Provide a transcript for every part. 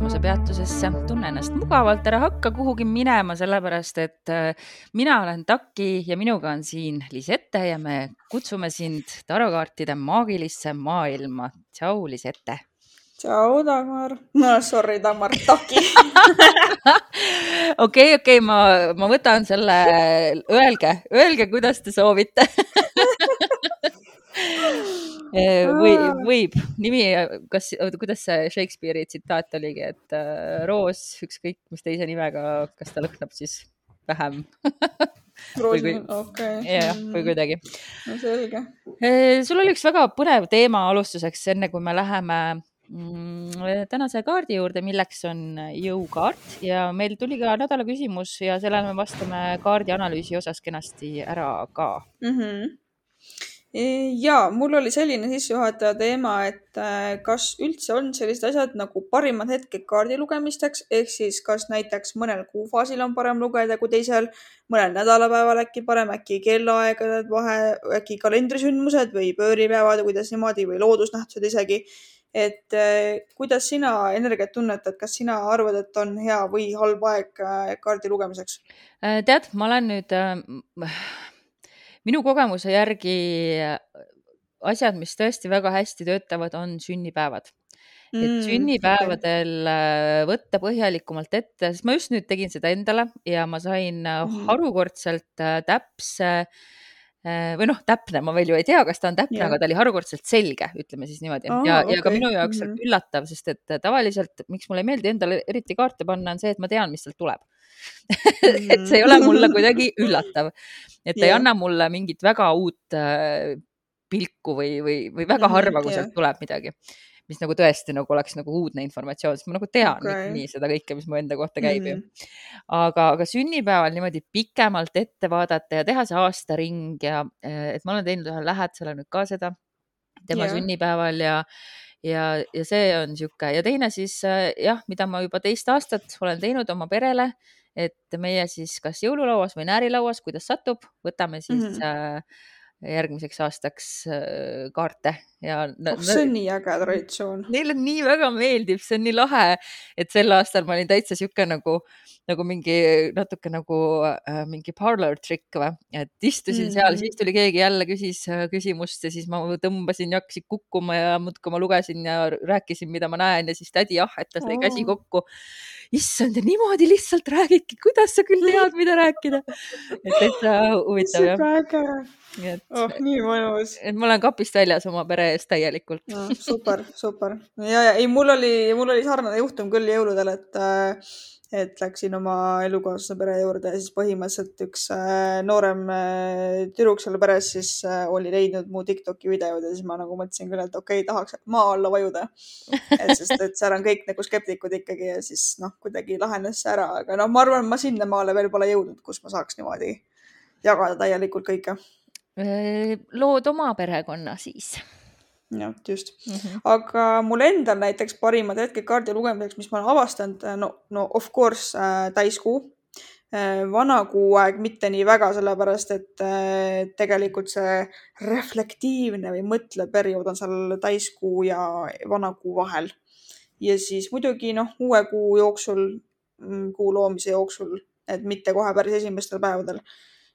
kosmosepeatusesse. tunne ennast mugavalt, ära hakka kuhugi minema, sellepärast et äh, mina olen Taki ja minuga on siin Lisette ja me kutsume sind tarokaartide maagilisse maailma. tšau, Lisette. tšau, Dagmar. no sorry, Dagmar, Taki. okei, okei, ma, ma võtan selle, öelge, öelge, kuidas te soovite või võib, nimi, kas, kuidas see Shakespeare'i tsitaat oligi, et äh, roos ükskõik mis teise nimega, kas ta lõhnab siis vähem? Okei. Jah, või kuidagi. no selge. sul oli üks väga põnev teema alustuseks, enne kui me läheme mm, tänase kaardi juurde, milleks on jõukaart. Ja meil tuli ka nädala küsimus ja sellele me vastame kaardi analüüsi osas kenasti ära ka. Mm. -hmm ja mul oli selline sissejuhataja teema, et äh, kas üldse on sellised asjad nagu parimad hetked kaardi lugemisteks, ehk siis kas näiteks mõnel kuufaasil on parem lugeda kui teisel, mõnel nädalapäeval äkki parem, äkki kellaaegade vahe, äkki kalendrisündmused või pööripäevad kuidas niimoodi või loodusnähtused isegi. et äh, kuidas sina energiat tunnetad, kas sina arvad, et on hea või halb aeg äh, kaardi lugemiseks? tead, ma olen nüüd äh minu kogemuse järgi äh, asjad, mis tõesti väga hästi töötavad, on sünnipäevad et mm, sünnipäevadel okay. võtta põhjalikumalt ette, sest ma just nüüd tegin seda endale ja ma sain mm. harukordselt äh, täpse või noh, täpne, ma veel ju ei tea, kas ta on täpne, aga ta oli harukordselt selge, ütleme siis niimoodi. Oh, ja okay., ja ka minu jaoks mm -hmm. üllatav, sest et tavaliselt, miks mulle ei meeldi endale eriti kaarte panna, on see, et ma tean, mis sealt tuleb. Et see ei ole mulle kuidagi üllatav, et ta yeah. ei anna mulle mingit väga uut äh, pilku või, või, või väga mm, harva, kui sealt tuleb midagi, mis nagu tõesti nagu oleks nagu uudne informatsioon, sest ma nagu tean okay. nii seda kõike, mis mu enda kohta käib mm -hmm. ju. aga, aga sünnipäeval niimoodi pikemalt ette vaadata ja teha see aastaring ja äh, et ma olen teinud ühele lähedasele nüüd ka seda tema yeah. sünnipäeval ja ja, ja see on niisugune ja teine siis äh, jah, mida ma juba teist aastat olen teinud oma perele et meie siis kas jõululauas või näärilauas, kuidas satub, võtame siis mm -hmm. järgmiseks aastaks kaarte ja no,. oh, see on nii äge traditsioon. Neile nii väga meeldib, see on nii lahe, et sel aastal ma olin täitsa sihuke nagu, nagu mingi natuke nagu äh, mingi parlor trick või, et istusin mm -hmm. seal, siis tuli keegi jälle küsis äh, küsimust ja siis ma tõmbasin ja hakkasin kukkuma ja muudkui ma lugesin ja rääkisin, mida ma näen ja siis tädi ahhetas, lõi oh. käsi kokku issand ja niimoodi lihtsalt räägidki, kuidas sa küll tead, mida rääkida. et täitsa huvitav jah. äge. oh, nii mõnus. et ma olen kapist väljas oma pere eest täielikult no,. super, super ja, ja ei, mul oli, mul oli sarnane juhtum küll jõuludel, et äh, et läksin oma elukaaslase pere juurde ja siis põhimõtteliselt üks äh, noorem äh, tüdruk seal peres siis äh, oli leidnud mu Tiktoki videod ja siis ma nagu mõtlesin küll, et okei okay,, tahaks maa alla vajuda. et sest, et seal on kõik nagu skeptikud ikkagi ja siis noh, kuidagi lahenes see ära, aga noh, ma arvan, ma sinnamaale veel pole jõudnud, kus ma saaks niimoodi jagada täielikult kõike. lood oma perekonna siis jah, just mm. -hmm. aga mul endal näiteks parimad hetked kaardi lugemiseks, mis ma olen avastanud, no, no of course äh, täiskuu äh,. vana kuu aeg mitte nii väga, sellepärast et äh, tegelikult see reflektiivne või mõtlev periood on seal täiskuu ja vana kuu vahel. ja siis muidugi noh, uue kuu jooksul, mm, kuu loomise jooksul, et mitte kohe päris esimestel päevadel.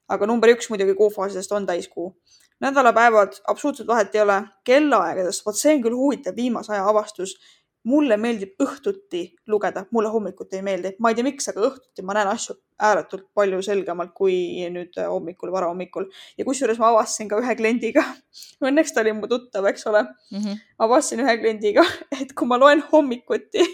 aga number üks muidugi kuufaasidest on täiskuu nädalapäevad, absoluutselt vahet ei ole, kellaaegadest, vot see on küll huvitav viimase aja avastus. mulle meeldib õhtuti lugeda, mulle hommikuti ei meeldi, ma ei tea, miks, aga õhtuti ma näen asju ääretult palju selgemalt kui nüüd hommikul, varahommikul. ja kusjuures ma avastasin ka ühe kliendiga õnneks ta oli mu tuttav, eks ole mm. -hmm. avastasin ühe kliendiga, et kui ma loen hommikuti,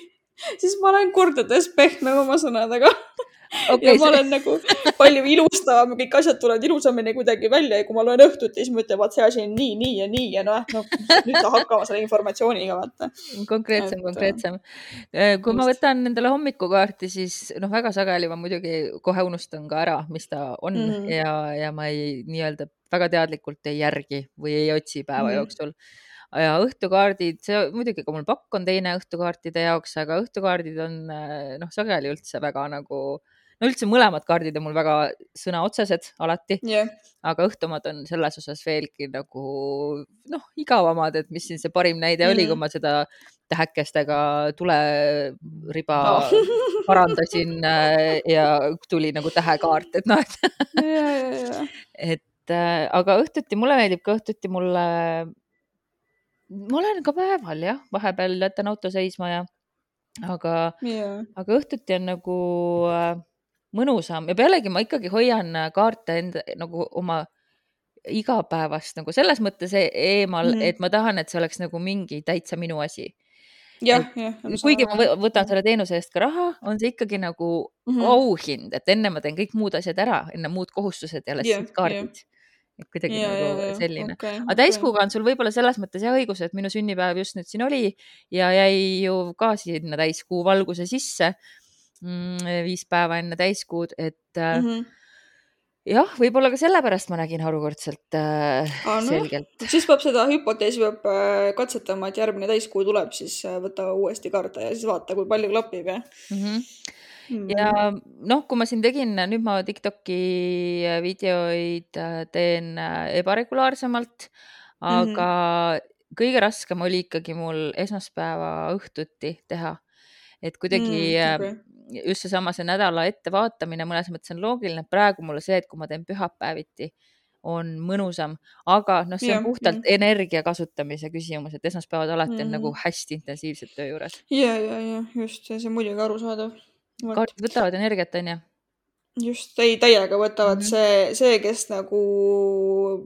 siis ma olen kordades pehmem oma sõnadega okay, ja ma olen nagu palju ilustavam, kõik asjad tulevad ilusamini kuidagi välja ja kui ma loen õhtuti, siis ma ütlen, vaat see asi on nii, nii ja nii ja noh, noh nüüd saab hakkama selle informatsiooniga vaata. konkreetsem, äh, konkreetsem. Äh, kui ma võtan endale hommikukaarti, siis noh, väga sageli ma muidugi kohe unustan ka ära, mis ta on mm -hmm. ja, ja ma ei nii-öelda väga teadlikult ei järgi või ei otsi päeva mm -hmm. jooksul ja õhtukaardid, see muidugi ka mul pakk on teine õhtukaartide jaoks, aga õhtukaardid on noh, sageli üldse väga nagu no üldse mõlemad kaardid on mul väga sõnaotsesed alati yeah., aga õhtumad on selles osas veelgi nagu noh, igavamad, et mis siin see parim näide mm oli, kui ma seda tähekestega tuleriba oh. parandasin äh, ja tuli nagu tähekaart, et noh, et et äh, aga õhtuti mulle meeldib ka õhtuti mulle ma olen ka päeval jah, vahepeal jätan auto seisma ja aga yeah., aga õhtuti on nagu äh, mõnusam ja pealegi ma ikkagi hoian äh, kaarte enda nagu oma igapäevast nagu selles mõttes e eemal mm, -hmm. et ma tahan, et see oleks nagu mingi täitsa minu asi. jah, jah. kuigi ma võtan selle teenuse eest ka raha, on see ikkagi nagu mm -hmm. auhind, et enne ma teen kõik muud asjad ära, enne muud kohustused ja alles yeah, siis kaardid yeah et kuidagi ja, nagu ja, selline okay,. aga täiskuuga okay. on sul võib-olla selles mõttes jah õigus, et minu sünnipäev just nüüd siin oli ja jäi ju ka sinna täiskuu valguse sisse. Viis päeva enne täiskuud, et mm. -hmm jah, võib-olla ka sellepärast ma nägin harukordselt äh, ah, no, selgelt. siis peab seda hüpoteesi peab äh, katsetama, et järgmine täiskuu tuleb, siis äh, võta uuesti kaarte ja siis vaata, kui palju klapib ja mm. -hmm ja noh, kui ma siin tegin, nüüd ma Tiktoki videoid teen ebaregulaarsemalt, aga mm -hmm. kõige raskem oli ikkagi mul esmaspäeva õhtuti teha. et kuidagi mm, okay. Just seesama, see nädala ettevaatamine mõnes mõttes on loogiline, praegu mulle see, et kui ma teen pühapäeviti, on mõnusam, aga noh, see ja, on puhtalt ja. energia kasutamise küsimus, et esmaspäevad alati mm. on nagu mm. hästi intensiivselt töö juures. ja, ja, ja just, see on muidugi arusaadav võtavad energiat, onju. Just, ei täiega võtavad mm -hmm. see, see, kes nagu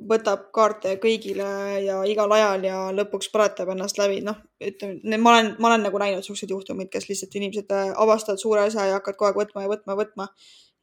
võtab kaarte kõigile ja igal ajal ja lõpuks põletab ennast läbi, noh, ütleme, ma olen, ma olen nagu näinud siukseid juhtumeid, kes lihtsalt inimesed äh, avastavad suure asja ja hakkavad kogu aeg võtma ja võtma ja võtma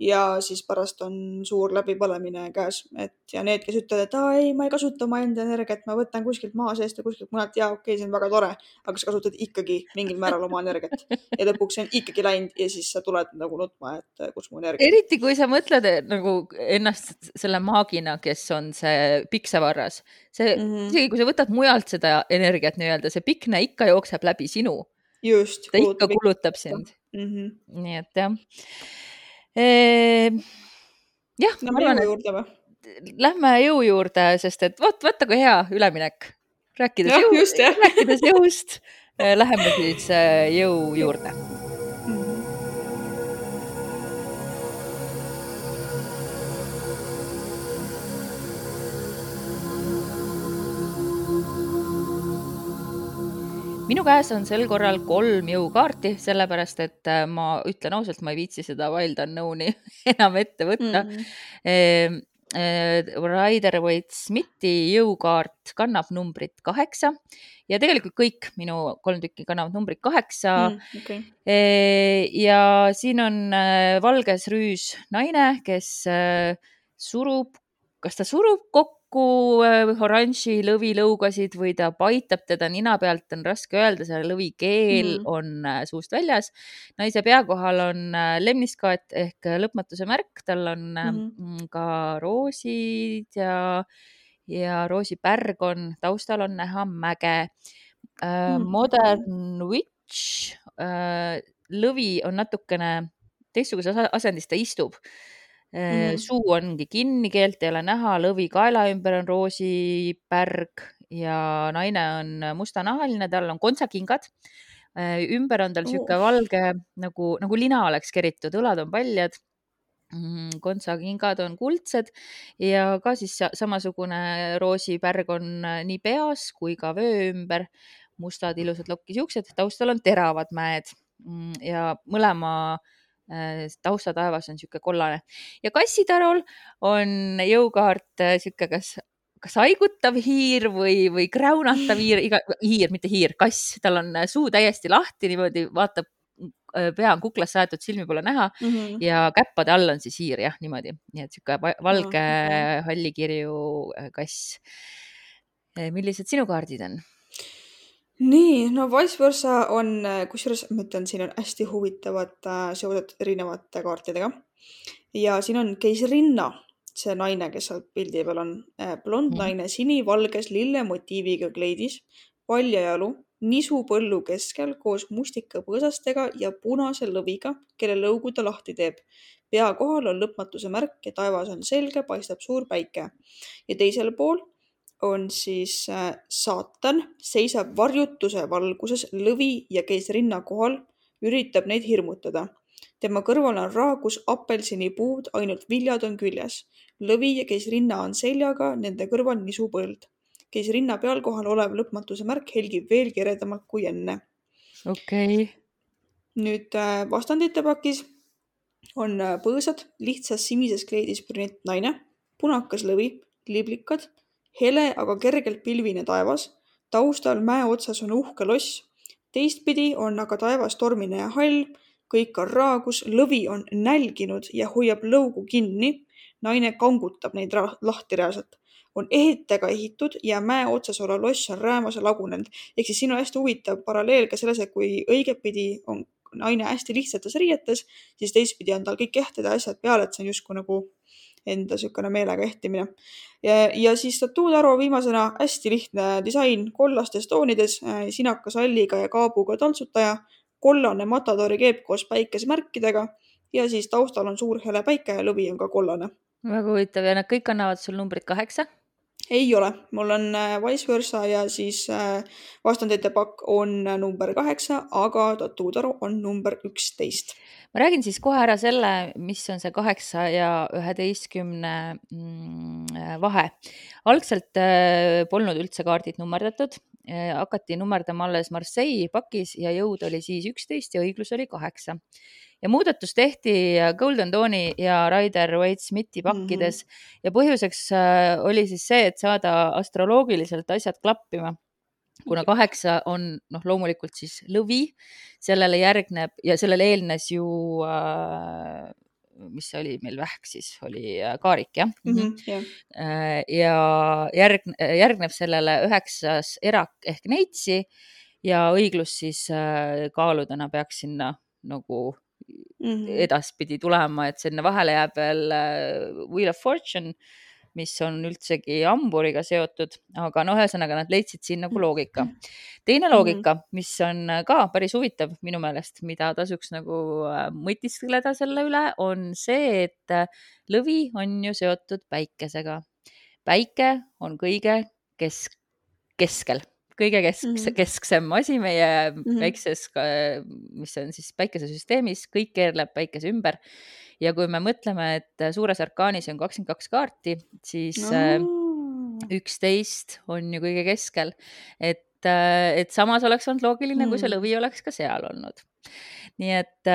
ja siis pärast on suur läbipõlemine käes, et ja need, kes ütlevad, et aa ei, ma ei kasuta omaenda energiat, ma võtan kuskilt maa seest ja kuskilt mujalt ja okei okay,, see on väga tore, aga sa kasutad ikkagi mingil määral oma energiat ja lõpuks see on ikkagi läinud ja siis sa tuled nagu nutma, et kus mu energia. eriti kui sa mõtled nagu ennast selle maagina, kes on see piksevarras, see mm, -hmm. isegi kui sa võtad mujalt seda energiat nii-öelda, see pikne ikka jookseb läbi sinu. just. ta ikka kulutab sind mm. -hmm. nii et jah Ehm, jah, ma arvan, et lähme jõu juurde, sest et vot, vaata kui hea üleminek. rääkides ja, jõu, rääkides jõust, eh, läheme siis eh, jõu juurde minu käes on sel korral kolm jõukaarti, sellepärast et äh, ma ütlen ausalt, ma ei viitsi seda Wild Unknowni enam ette võtta mm. -hmm. Rider Waite Smithi jõukaart kannab numbrit kaheksa ja tegelikult kõik minu kolm tükki kannavad numbrit kaheksa mm,. Okay. ja siin on äh, valges rüüs naine, kes surub, kas ta surub kokku äh, oranži lõvilõugasid või ta paitab teda nina pealt, on raske öelda, selle lõvi keel mm. on äh, suust väljas. naise pea kohal on äh, lemniskaat ehk lõpmatuse märk, tal on mm. ka roosid ja, ja roosipärg on, taustal on näha mäge mm.. Modern Witch, lõvi on natukene teistsuguses asendis, ta istub Mm. Suu ongi kinni, keelt ei ole näha, lõvi kaela ümber on roosipärg ja naine on mustanahaline, tal on kontsakingad. ümber on tal sihuke oh. valge nagu, nagu lina oleks keritud, õlad on paljad. Mm, kontsakingad on kuldsed ja ka siis samasugune roosipärg on nii peas kui ka vöö ümber. mustad ilusad lokki, siuksed, taustal on teravad mäed mm, ja mõlema äh, Äh, taustataevas on niisugune kollane ja kassitarul on jõukaart äh, niisugune, kas, kas haigutav hiir või, või kräunatav hiir, iga, hiir, mitte hiir, kass, tal on äh, suu täiesti lahti, niimoodi vaatab, pea on kuklasse aetud, silmi pole näha mm -hmm. ja käppade all on siis hiir jah, niimoodi, nii et niisugune valge no, okay. hallikirju kass. millised sinu kaardid on? Nii, no Vice versa on, kusjuures ma ütlen, siin on hästi huvitavad äh, seosed erinevate kaartidega. ja siin on keisrinna, see naine, kes seal pildi peal on äh,, blond mm. naine sinivalges lille motiiviga kleidis, paljajalu, nisu põllu keskel koos mustikapõõsastega ja punase lõviga, kelle lõugu ta lahti teeb. pea kohal on lõpmatuse märk ja taevas on selge, paistab suur päike. ja teisel pool on siis äh, saatan, seisab varjutuse valguses lõvi ja käis rinna kohal, üritab neid hirmutada. tema kõrval on raagus apelsinipuud, ainult viljad on küljes. lõvi ja käis rinna on seljaga, nende kõrval nisupõld käis rinna peal kohal olev lõpmatuse märk helgib veelgi eredamalt kui enne. okei okay.. nüüd äh, vastandite pakis on äh, põõsad, lihtsas sinises kleidis brünett naine, punakas lõvi, liblikad, hele, aga kergelt pilvine taevas, taustal mäe otsas on uhke loss, teistpidi on aga taevas tormine ja hall, kõik on raagus, lõvi on nälginud ja hoiab lõugu kinni, naine kangutab neid lahti reaalselt. On ehitega ehitud ja mäe otsas olev loss on räämas ja lagunenud. ehk siis siin on hästi huvitav paralleel ka selles, et kui õigetpidi on naine hästi lihtsates riietes, siis teistpidi on tal kõik ehted ja asjad peal, et see on justkui nagu enda niisugune meelega ehtimine. ja, ja siis statuutaru viimasena hästi lihtne disain kollastes toonides, äh, sinaka salliga ja kaabuga taltsutaja, kollane matadori keep koos päikesemärkidega ja siis taustal on suur hele päike ja lõvi on ka kollane. väga huvitav ja nad kõik annavad sul numbrit kaheksa ei ole, mul on äh, Vice versa ja siis äh, vastandite pakk on äh, number kaheksa, aga Tatuudaru on number üksteist. ma räägin siis kohe ära selle, mis on see kaheksa ja üheteistkümne mm, vahe. algselt polnud üldse kaardid nummerdatud, hakati nummerdama alles Marseille pakis ja jõud oli siis üksteist ja õiglus oli kaheksa ja muudatus tehti Golden Dawni ja Rider Waite Smithi pakkides mm -hmm. ja põhjuseks äh, oli siis see, et saada astroloogiliselt asjad klappima kuna kaheksa on noh, loomulikult siis lõvi, sellele järgneb ja sellele eelnes ju äh, mis see oli meil vähk siis, oli äh, kaarik jah mm? -hmm, yeah. ja järg, järgneb sellele üheksas erak ehk neitsi ja õiglus siis kaaludena peaks sinna nagu mm -hmm. edaspidi tulema, et sinna vahele jääb veel äh, Wheel of Fortune, mis on üldsegi hamburiga seotud, aga noh, ühesõnaga nad leidsid siin nagu loogika. teine mhm. loogika, mis on ka päris huvitav minu meelest, mida tasuks nagu äh, mõtiskleda selle üle, on see, et äh, lõvi on ju seotud päikesega. päike on kõige kesk, keskel kõige kesk, mm -hmm. kesksem asi meie mm -hmm. väikses, mis on siis päikesesüsteemis, kõik keerleb päikese ümber. ja kui me mõtleme, et suures arkaanis on kakskümmend kaks kaarti, siis üksteist no. on ju kõige keskel, et, et samas oleks olnud loogiline mm, kui see lõvi oleks ka seal olnud. nii et,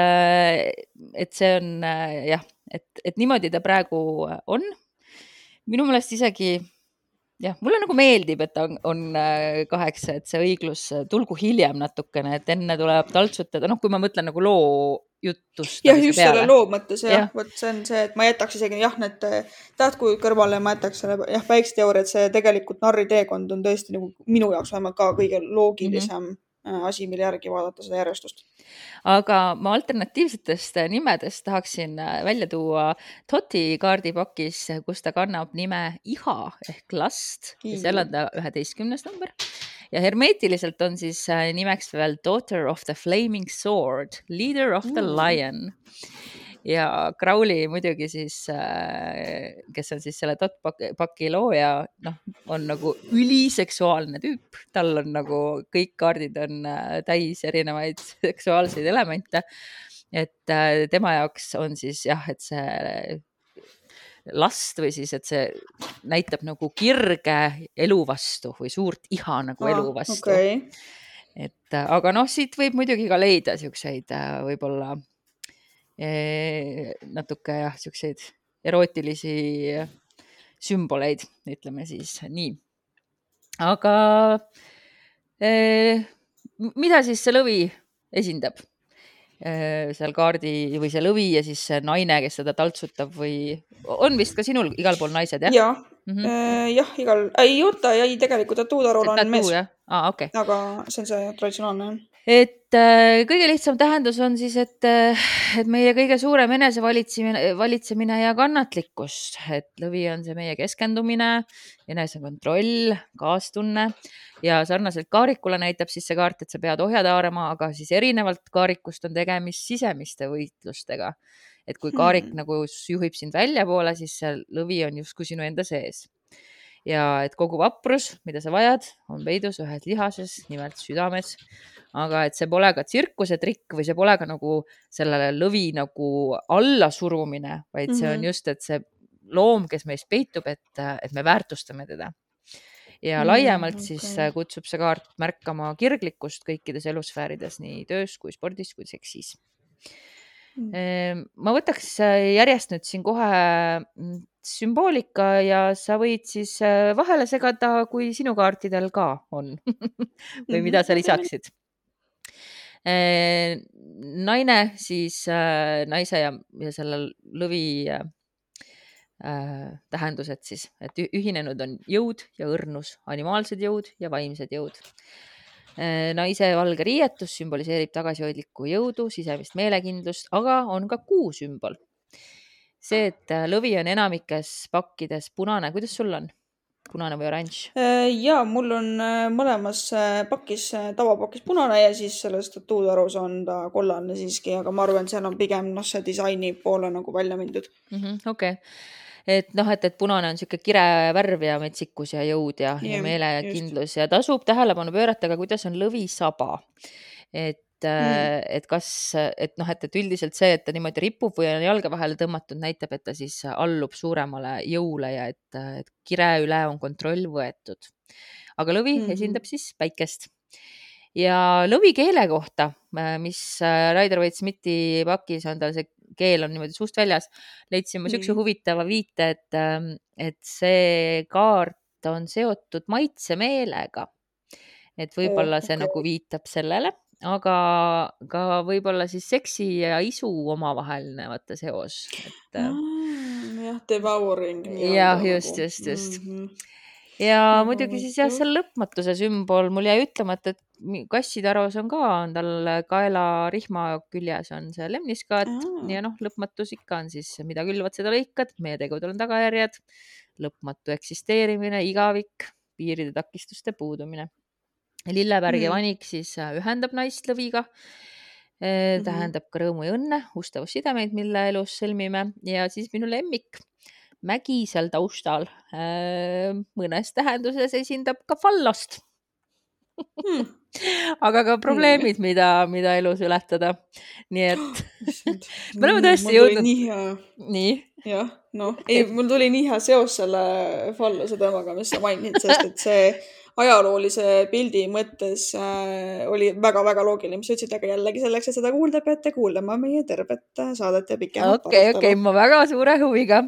et see on jah, et, et niimoodi ta praegu on. minu meelest isegi jah, mulle nagu meeldib, et on, on äh, kaheksa, et see õiglus äh, tulgu hiljem natukene, et enne tuleb taltsutada, noh, kui ma mõtlen nagu loo jutust. jah, just peale. selle loo mõttes jah ja., vot see on see, et ma jätaks isegi jah, need tähtkuju kõrvale, ma jätaks selle jah, päikseteooria, et see tegelikult narri teekond on tõesti nagu minu jaoks vähemalt ka kõige loogilisem mm -hmm asi, mille järgi vaadata seda järjestust. aga ma alternatiivsetest nimedest tahaksin äh, välja tuua Toti kaardipakis, kus ta kannab nime Iha ehk last. Ja seal on ta üheteistkümnes number. Ja hermeetiliselt on siis äh, nimeks veel Daughter of the Flaming Sword, Leader of the Lion ja Crowley muidugi siis, äh, kes on siis selle Dotpaki looja, noh, on nagu üliseksuaalne tüüp, tal on nagu kõik kaardid on äh, täis erinevaid seksuaalseid elemente. et äh, tema jaoks on siis jah, et see last või siis, et see näitab nagu kirge elu vastu või suurt iha nagu ah, elu vastu. okay.. et aga noh, siit võib muidugi ka leida siukseid võib-olla natuke jah, siukseid erootilisi sümboleid, ütleme siis nii. aga eh, mida siis see lõvi esindab? seal kaardi või see lõvi ja siis see naine, kes seda taltsutab või on vist ka sinul igal pool naised jah? jah mm -hmm., jah, igal, ei oota, ei tegelikult tatuutarul on mees. Ah, okay. aga see on see traditsionaalne jah et äh, kõige lihtsam tähendus on siis, et, äh, et meie kõige suurem enesevalitsemine, valitsemine ja kannatlikkus, et lõvi on see meie keskendumine, enesekontroll, kaastunne ja sarnaselt kaarikule näitab siis see kaart, et sa pead ohjad haarama, aga siis erinevalt kaarikust on tegemist sisemiste võitlustega. et kui kaarik hmm. nagu juhib sind väljapoole, siis see lõvi on justkui sinu enda sees ja et kogu vaprus, mida sa vajad, on peidus ühes lihases, nimelt südames aga et see pole ka tsirkuse trikk või see pole ka nagu sellele lõvi nagu allasurumine, vaid see mm on mhm. just, et see loom, kes meis peitub, et, et me väärtustame teda. ja mm, laiemalt okay. siis äh, kutsub see kaart märkama kirglikkust kõikides elusfäärides, nii töös kui spordis kui seksis mm. Ma võtaks äh, järjest nüüd siin kohe mm, sümboolika ja sa võid siis äh, vahele segada, kui sinu kaartidel ka on või mida sa lisaksid. Äh, naine siis äh, naise ja, ja selle lõvi äh, äh, tähendused siis, et ühinenud on jõud ja õrnus, animaalsed jõud ja vaimsed jõud. Naise valge riietus sümboliseerib tagasihoidlikku jõudu, sisemist meelekindlust, aga on ka kuu sümbol. see, et lõvi on enamikes pakkides punane, kuidas sul on? punane või oranž? Äh, ja mul on äh, mõlemas äh, pakis, tavapakis punane ja siis selles statuutarus on ta kollane siiski, aga ma arvan, et seal on pigem noh, see disaini poole nagu välja mindud -hmm,. okei et noh, et, et punane on niisugune kire värv ja metsikus ja jõud ja, ja, ja meelekindlus ja tasub tähelepanu pöörata ka, kuidas on lõvisaba. et et mm., et kas, et noh, et, et üldiselt see, et ta niimoodi ripub või on jalge vahele tõmmatud, näitab, et ta siis allub suuremale jõule ja et, et kire üle on kontroll võetud. aga lõvi mm -hmm. esindab siis päikest. ja lõvi keele kohta, mis äh, Raider Waite-Smithi pakis on tal see keel on niimoodi suust väljas, leidsin ma niisuguse mm. huvitava viite, et, ähm, et see kaart on seotud maitsemeelega. et võib-olla see okay. nagu viitab sellele aga ka võib-olla siis seksi ja isu omavaheline vaata seos, et mm,. jah, devouring. jah, just, just, just mm. -hmm ja muidugi siis jah, see lõpmatuse sümbol, mul jäi ütlemata, et kassitarus on ka, on tal kaelarihma küljes on see lemniskaat mm. ja noh, lõpmatus ikka on siis, mida külvad, seda lõikad, meie tegudel on tagajärjed, lõpmatu eksisteerimine, igavik, piiride takistuste puudumine lillepärg ja mm. vanik siis ühendab naist lõviga mm. -hmm. tähendab ka rõõmu ja õnne, ustavussidemeid, mille elus sõlmime ja siis minu lemmik, mägi seal taustal äh, mõnes tähenduses esindab ka fallost hmm. aga ka probleemid, mida, mida elus ületada. nii et me oleme tõesti jõudnud. nii hea. nii? jah, noh, ei, mul tuli nii hea seos selle fallose teemaga, mis sa mainisid, sest et see ajaloolise pildi mõttes äh, oli väga-väga loogiline, mis sa ütlesid, aga jällegi selleks, et seda kuulda, peate kuulama meie tervet äh, saadet ja pikemat okei, okei, ma väga suure huviga.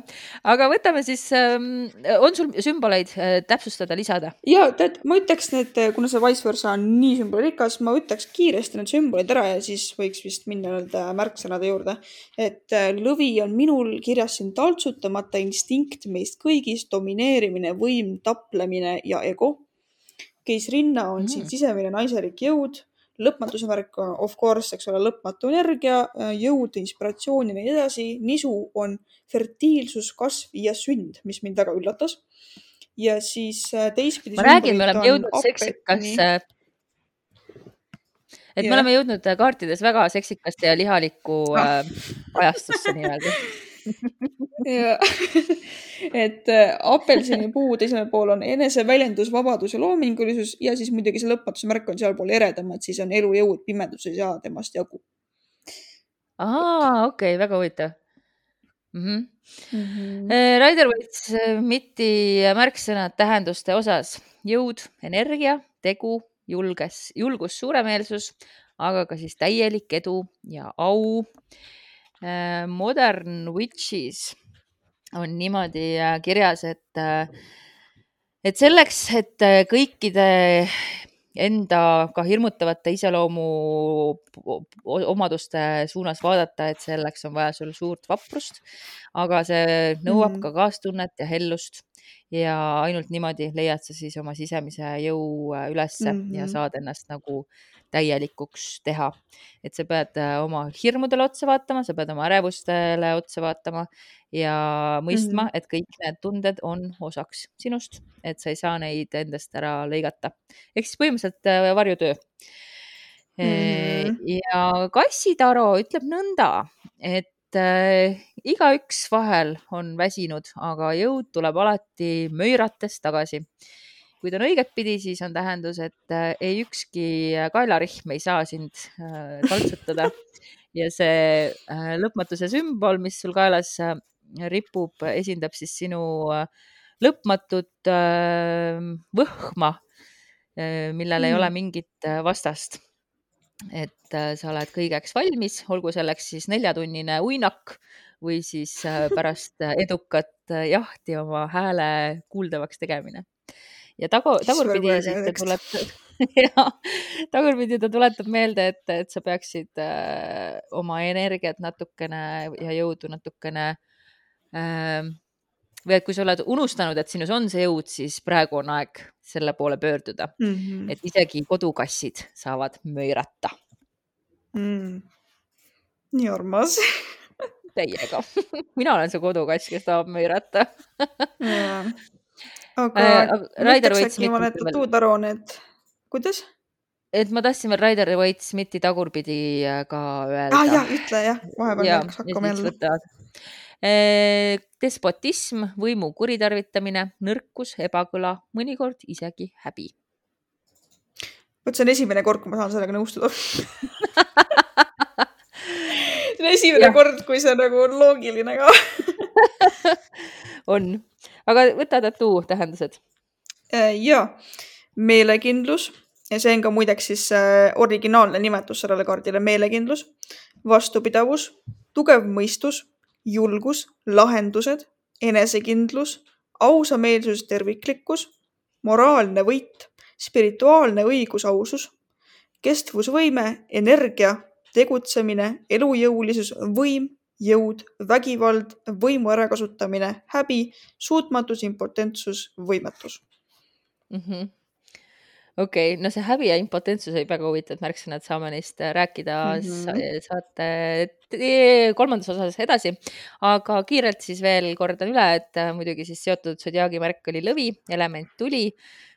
aga võtame siis ähm,, on sul sümboleid äh, täpsustada, lisada? ja tead, ma ütleks need, kuna see vice versa on nii sümbolirikas, ma ütleks kiiresti need sümbolid ära ja siis võiks vist minna nii-öelda märksõnade juurde. et äh, lõvi on minul kirjas siin taltsutamata instinkt meist kõigist, domineerimine, võim, taplemine ja ego keisrinna on mm. siin sisemine naiselik jõud, lõpmatuse märk on of course, eks ole, lõpmatu energia, jõud, inspiratsioon ja nii edasi. nisu on fertiilsus, kasv ja sünd, mis mind väga üllatas. ja siis äh, teistpidi. ma räägin, me oleme jõudnud seksikasse. et ja. me oleme jõudnud äh, kaartides väga seksikaste ja lihalikku ah. äh, ajastusse nii-öelda et äh, apelsinipuu teisel pool on eneseväljendus, vabadus ja loomingulisus ja siis muidugi see lõpmatuse märk on sealpool eredam, et siis on elujõud, pimedus ei saa temast jagu. aa, okei okay,, väga huvitav mm. -hmm. Mm -hmm. Raider Võits Mitti märksõnad tähenduste osas jõud, energia, tegu, julges, julgus, suuremeelsus, aga ka siis täielik edu ja au Äh, Modern Witches on niimoodi äh, kirjas, et, äh, et selleks, et kõikide enda ka hirmutavate iseloomu omaduste suunas vaadata, et selleks on vaja sul suurt vaprust, aga see nõuab mm. ka kaastunnet ja hellust ja ainult niimoodi leiad sa siis oma sisemise jõu äh, ülesse mm -hmm. ja mhm. saad ennast nagu täielikuks teha. et sa pead äh, oma hirmudele otsa vaatama, sa pead oma ärevustele otsa vaatama ja mõistma mm, -hmm. et kõik need tunded on osaks sinust, et sa ei saa neid endast ära lõigata. ehk siis põhimõtteliselt äh, varjutöö mm. -hmm. ja kassitaro ütleb nõnda, et äh, igaüks vahel on väsinud, aga jõud tuleb alati möirates tagasi. Kui ta on õigetpidi, siis on tähendus, et äh, ei ükski kaelarihm ei saa sind äh, taltsutada ja see äh, lõpmatuse sümbol, mis sul kaelas äh, ripub, esindab siis sinu äh, lõpmatut äh, võhma äh,, millel mm. ei ole mm. mingit äh, vastast et äh, sa oled kõigeks valmis, olgu selleks siis neljatunnine uinak või siis äh, pärast äh, edukat jahti oma hääle kuuldavaks tegemine. Ja tagu, tagurpidi siis ta tuleb, ja tagurpidi ta tuletab meelde, et, et sa peaksid äh, oma energiat natukene ja jõudu natukene äh, või et kui sa oled unustanud, et sinus on see jõud, siis praegu on aeg selle poole pöörduda. Mm. -hmm. et isegi kodukassid saavad möirata. Mm.. nii armas. Teiega mina olen see kodukass, kes tahab möirata aga äh, Raider Waite Smithi. ma näitan tuud et kuidas? et ma tahtsin veel Raider Waite Smithi tagurpidi äh, ka öelda. ah jah, ütle jah, vahepeal ja, hakkas hakkama jälle despotism, võimu kuritarvitamine, nõrkus, ebakõla, mõnikord isegi häbi. vot see on esimene kord, kui ma saan sellega nõustuda see on esimene ja. kord, kui see nagu on loogiline ka on, aga võta tattoo tähendused. Äh, ja, meelekindlus. Ja see on ka muideks siis äh, originaalne nimetus sellele kaardile, meelekindlus, vastupidavus, tugev mõistus julgus, lahendused, enesekindlus, ausameelsus, terviklikkus, moraalne võit, spirituaalne õigus, ausus, kestvusvõime, energia, tegutsemine, elujõulisus, võim, jõud, vägivald, võimu ärakasutamine, häbi, suutmatus, impotentsus, võimetus mm. -hmm okei okay., no see häbi ja impotentsus olid väga huvitavad märksõnad, saame neist äh, rääkida mm -hmm. saate kolmandas osas edasi. aga kiirelt siis veel kordan üle, et äh, muidugi siis seotud sodiaagimärk oli lõvi, element tuli,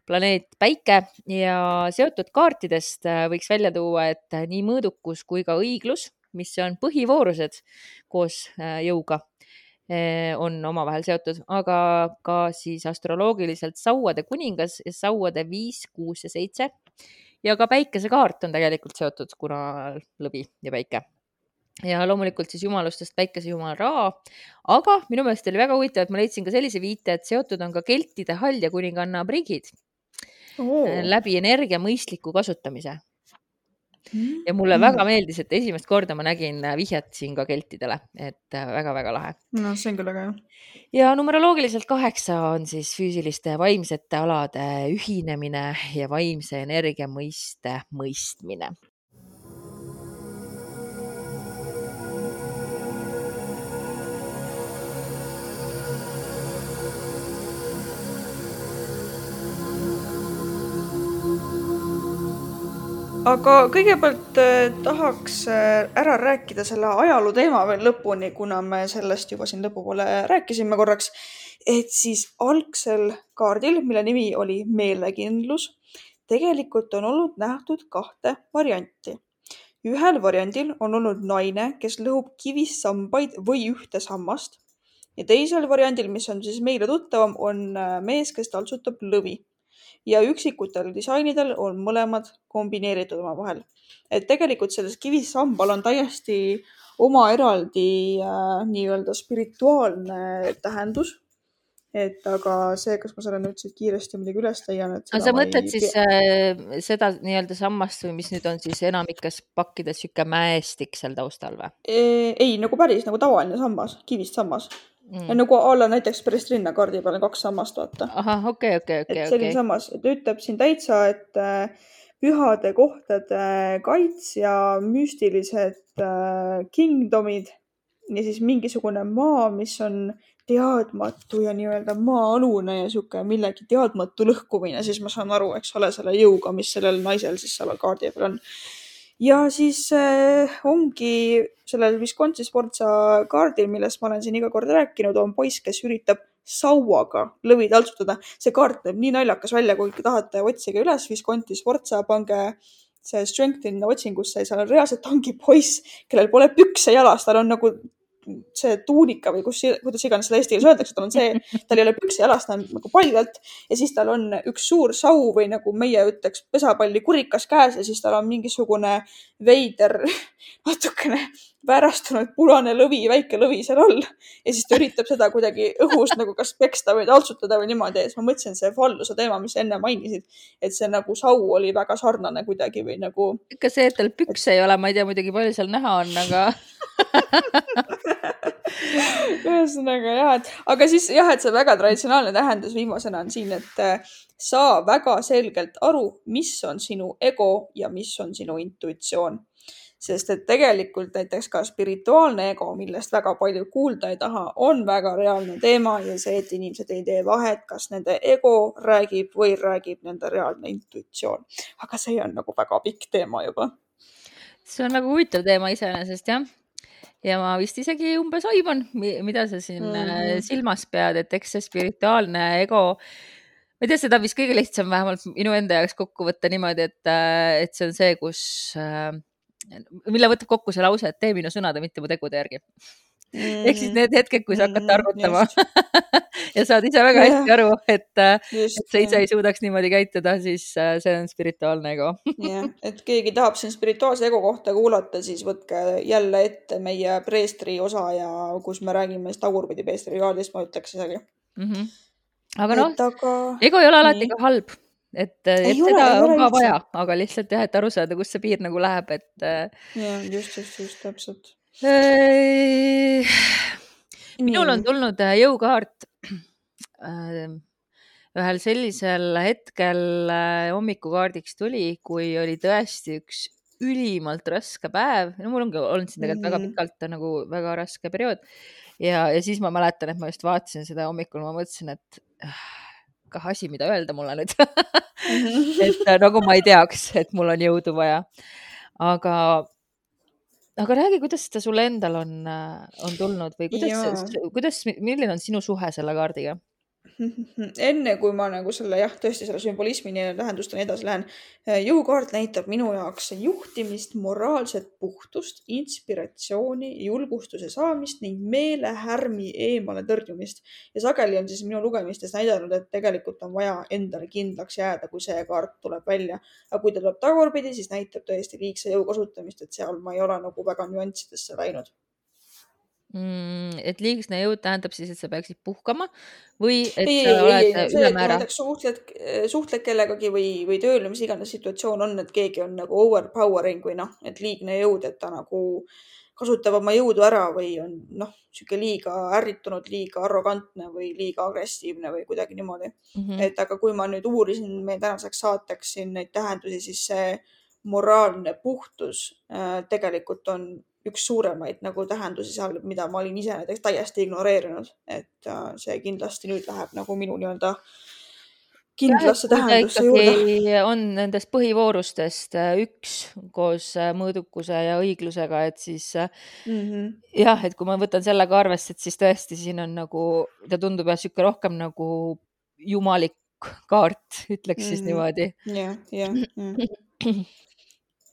planeet päike ja seotud kaartidest äh, võiks välja tuua, et nii mõõdukus kui ka õiglus, mis on põhivoorused koos jõuga Eh, on omavahel seotud, aga ka siis astroloogiliselt sauade kuningas, sauade viis, kuus ja seitse. ja ka päikesekaart on tegelikult seotud, kuna lõvi ja päike. ja loomulikult siis jumalustest päikesejumal Ra. aga minu meelest oli väga huvitav, et ma leidsin ka sellise viite, et seotud on ka keltide hall ja kuninganna Brigid oh. läbi energia mõistliku kasutamise Mm. ja mulle mm. väga meeldis, et esimest korda ma nägin äh, vihjet siin ka keltidele, et väga-väga äh, lahe. no see on küll väga hea. ja numeroloogiliselt kaheksa on siis füüsiliste ja vaimsete alade ühinemine ja vaimse energia mõiste mõistmine. Aga kõigepealt äh, tahaks äh, ära rääkida selle ajaloo teema veel lõpuni, kuna me sellest juba siin lõpupoole rääkisime korraks. et siis algsel kaardil, mille nimi oli meelekindlus, tegelikult on olnud nähtud kahte varianti. ühel variandil on olnud naine, kes lõhub kivist sambaid või ühte sammast ja teisel variandil, mis on siis meile tuttavam, on äh, mees, kes taltsutab lõvi ja üksikutel disainidel on mõlemad kombineeritud omavahel. et tegelikult selles kivisambal on täiesti oma eraldi äh, nii-öelda spirituaalne tähendus. et aga see, kas ma selle nüüd siit kiiresti muidugi üles leian, et. sa mõtled siis äh, seda nii-öelda sammast või mis nüüd on siis enamikes pakkides sihuke mäestik seal taustal või? ei, nagu päris nagu tavaline sammas, kivist sammas mm.. nagu a la näiteks Prestrina kaardi peal on kaks sammast, vaata. ahah, okei okay,, okei okay,, okei okay,. selline okay. sammas, ta ütleb siin täitsa, et äh, pühade kohtade kaitsja, müstilised äh, kingdomid ja siis mingisugune maa, mis on teadmatu ja nii-öelda maa-alune ja sihuke millegi teadmatu lõhkumine, siis ma saan aru, eks ole, selle jõuga, mis sellel naisel siis seal kaardi peal on. Ja siis äh, ongi sellel Wisconsin Sportsa kaardil, millest ma olen siin iga kord rääkinud, on poiss, kes üritab sauaga lõvi taltsutada. see kaart näeb nii naljakas välja, kui tahate, otsige üles Wisconsin Sportsa, pange see strengthen otsingusse ja seal on reaalselt ongi poiss, kellel pole pükse jalas, tal on nagu see tuunika või kus, kuidas iganes seda eesti keeles öeldakse, tal on see, tal ei ole pükse jalas, ta on nagu paljalt ja siis tal on üks suur sau või nagu meie ütleks, pesapalli kurikas käes ja siis tal on mingisugune veider, natukene väärastunud punane lõvi, väike lõvi seal all ja siis ta üritab seda kuidagi õhus nagu kas peksta või taltsutada või niimoodi ja siis ma mõtlesin, see falluse teema, mis sa enne mainisid, et see nagu sau oli väga sarnane kuidagi või nagu. ikka see, et tal pükse ei ole, ma ei tea muidugi, palju seal näha on, aga ühesõnaga jah, et aga siis jah, et see väga traditsionaalne tähendus viimasena on siin, et äh, saa väga selgelt aru, mis on sinu ego ja mis on sinu intuitsioon. sest et tegelikult näiteks ka spirituaalne ego, millest väga palju kuulda ei taha, on väga reaalne teema ja see, et inimesed ei tee vahet, kas nende ego räägib või räägib nende reaalne intuitsioon. aga see on nagu väga pikk teema juba see on väga huvitav teema iseenesest jah ja ma vist isegi umbes aiman, mida sa siin mm silmas pead, et eks see spirituaalne ego, ma ei tea, seda vist kõige lihtsam vähemalt minu enda jaoks kokku võtta niimoodi, et, äh, et see on see, kus, äh, mille võtab kokku see lause, et tee minu sõnade, mitte mu tegude järgi mm.. ehk siis need hetked, kui sa hakkad mm-hmm. targutama ja saad ise väga hästi aru, et, äh, et sa ise ei suudaks niimoodi käituda, siis äh, see on spirituaalne ego jah, et keegi tahab siin spirituaalse ego kohta kuulata, siis võtke jälle ette meie preestri osa ja kus me räägime tagurpidi preestri kaardist, ma ütleks isegi mm. -hmm. aga noh, aga... ego ei ole alati nii. ka halb et, et ei seda ole, on ka vaja, aga lihtsalt jah, et aru saada, kus see piir nagu läheb, et. ja just, just, just täpselt minul on tulnud äh, jõukaart ähm, ühel sellisel hetkel äh, hommikukaardiks tuli, kui oli tõesti üks ülimalt raske päev. no mul ongi olnud siin tegelikult mm. väga pikalt nagu väga raske periood ja, ja siis ma mäletan, et ma just vaatasin seda hommikul, ma mõtlesin, et äh, kah asi, mida öelda mulle nüüd et nagu ma ei teaks, et mul on jõudu vaja. aga aga räägi, kuidas ta sul endal on, äh, on tulnud või kuidas, kuidas, milline on sinu suhe selle kaardiga? enne kui ma nagu selle jah, tõesti selle sümbolismi nii tähendusteni edasi lähen. Äh, jõukaart näitab minu jaoks juhtimist, moraalset puhtust, inspiratsiooni, julgustuse saamist ning meelehärmi eemale tõrjumist. ja sageli on siis minu lugemistes näidanud, et tegelikult on vaja endale kindlaks jääda, kui see kaart tuleb välja. aga kui ta tuleb tagurpidi, siis näitab tõesti liigse jõu kasutamist, et seal ma ei ole nagu väga nüanssidesse läinud mm,. et liigne jõud tähendab siis, et sa peaksid puhkama või et ei, sa ei, oled ülemäära? suhtled, suhtled kellegagi või, või tööl või mis iganes situatsioon on, et keegi on nagu overpowering või noh, et liigne jõud, et ta nagu kasutab oma jõudu ära või on noh, sihuke liiga ärritunud, liiga arrogantne või liiga agressiivne või kuidagi niimoodi mm. -hmm. et aga kui ma nüüd uurisin meie tänaseks saateks siin neid tähendusi, siis see moraalne puhtus äh, tegelikult on üks suuremaid nagu tähendusi seal, mida ma olin ise näiteks täiesti ignoreerinud, et äh, see kindlasti nüüd läheb nagu minu nii-öelda kindlasse tähendusse juurde. on nendest põhivoorustest äh, üks koos äh, mõõdukuse ja õiglusega, et siis mm -hmm. jah, et kui ma võtan selle ka arvesse, et siis tõesti siin on nagu, ta tundub jah, niisugune rohkem nagu jumalik kaart, ütleks mm -hmm. siis mhm. niimoodi. jah, jah, jah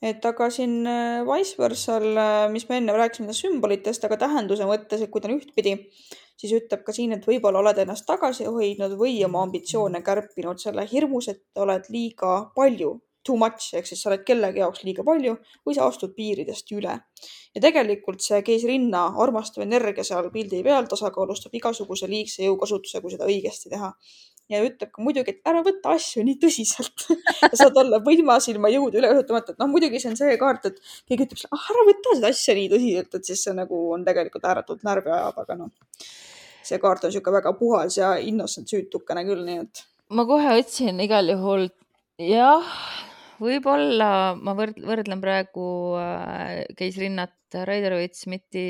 et aga siin äh, vice versa'l, äh, mis me enne rääkisime sümbolitest, aga tähenduse mõttes, et kui ta on ühtpidi, siis ütleb ka siin, et võib-olla oled ennast tagasi hoidnud või oma ambitsioone kärpinud selle hirmus, et oled liiga palju, too much ehk siis sa oled kellegi jaoks liiga palju või sa astud piiridest üle. ja tegelikult see keisrinna armastav energia seal pildi peal tasakaalustab igasuguse liigse jõukasutuse, kui seda õigesti teha ja ütleb ka muidugi, et ära võta asju nii tõsiselt saad olla võimas ilma jõudu üle õhutamata, et noh, muidugi see on see kaart, et keegi ütleb sulle, ah ära võta seda asja nii tõsiselt, et siis see nagu on tegelikult ääretult närvi ajab, aga noh, see kaart on niisugune väga puhas ja innocent süütukene küll, nii et. ma kohe otsin igal juhul, jah, võib-olla ma võrd-, võrdlen praegu äh, keisrinnat Raider Waite-Smithi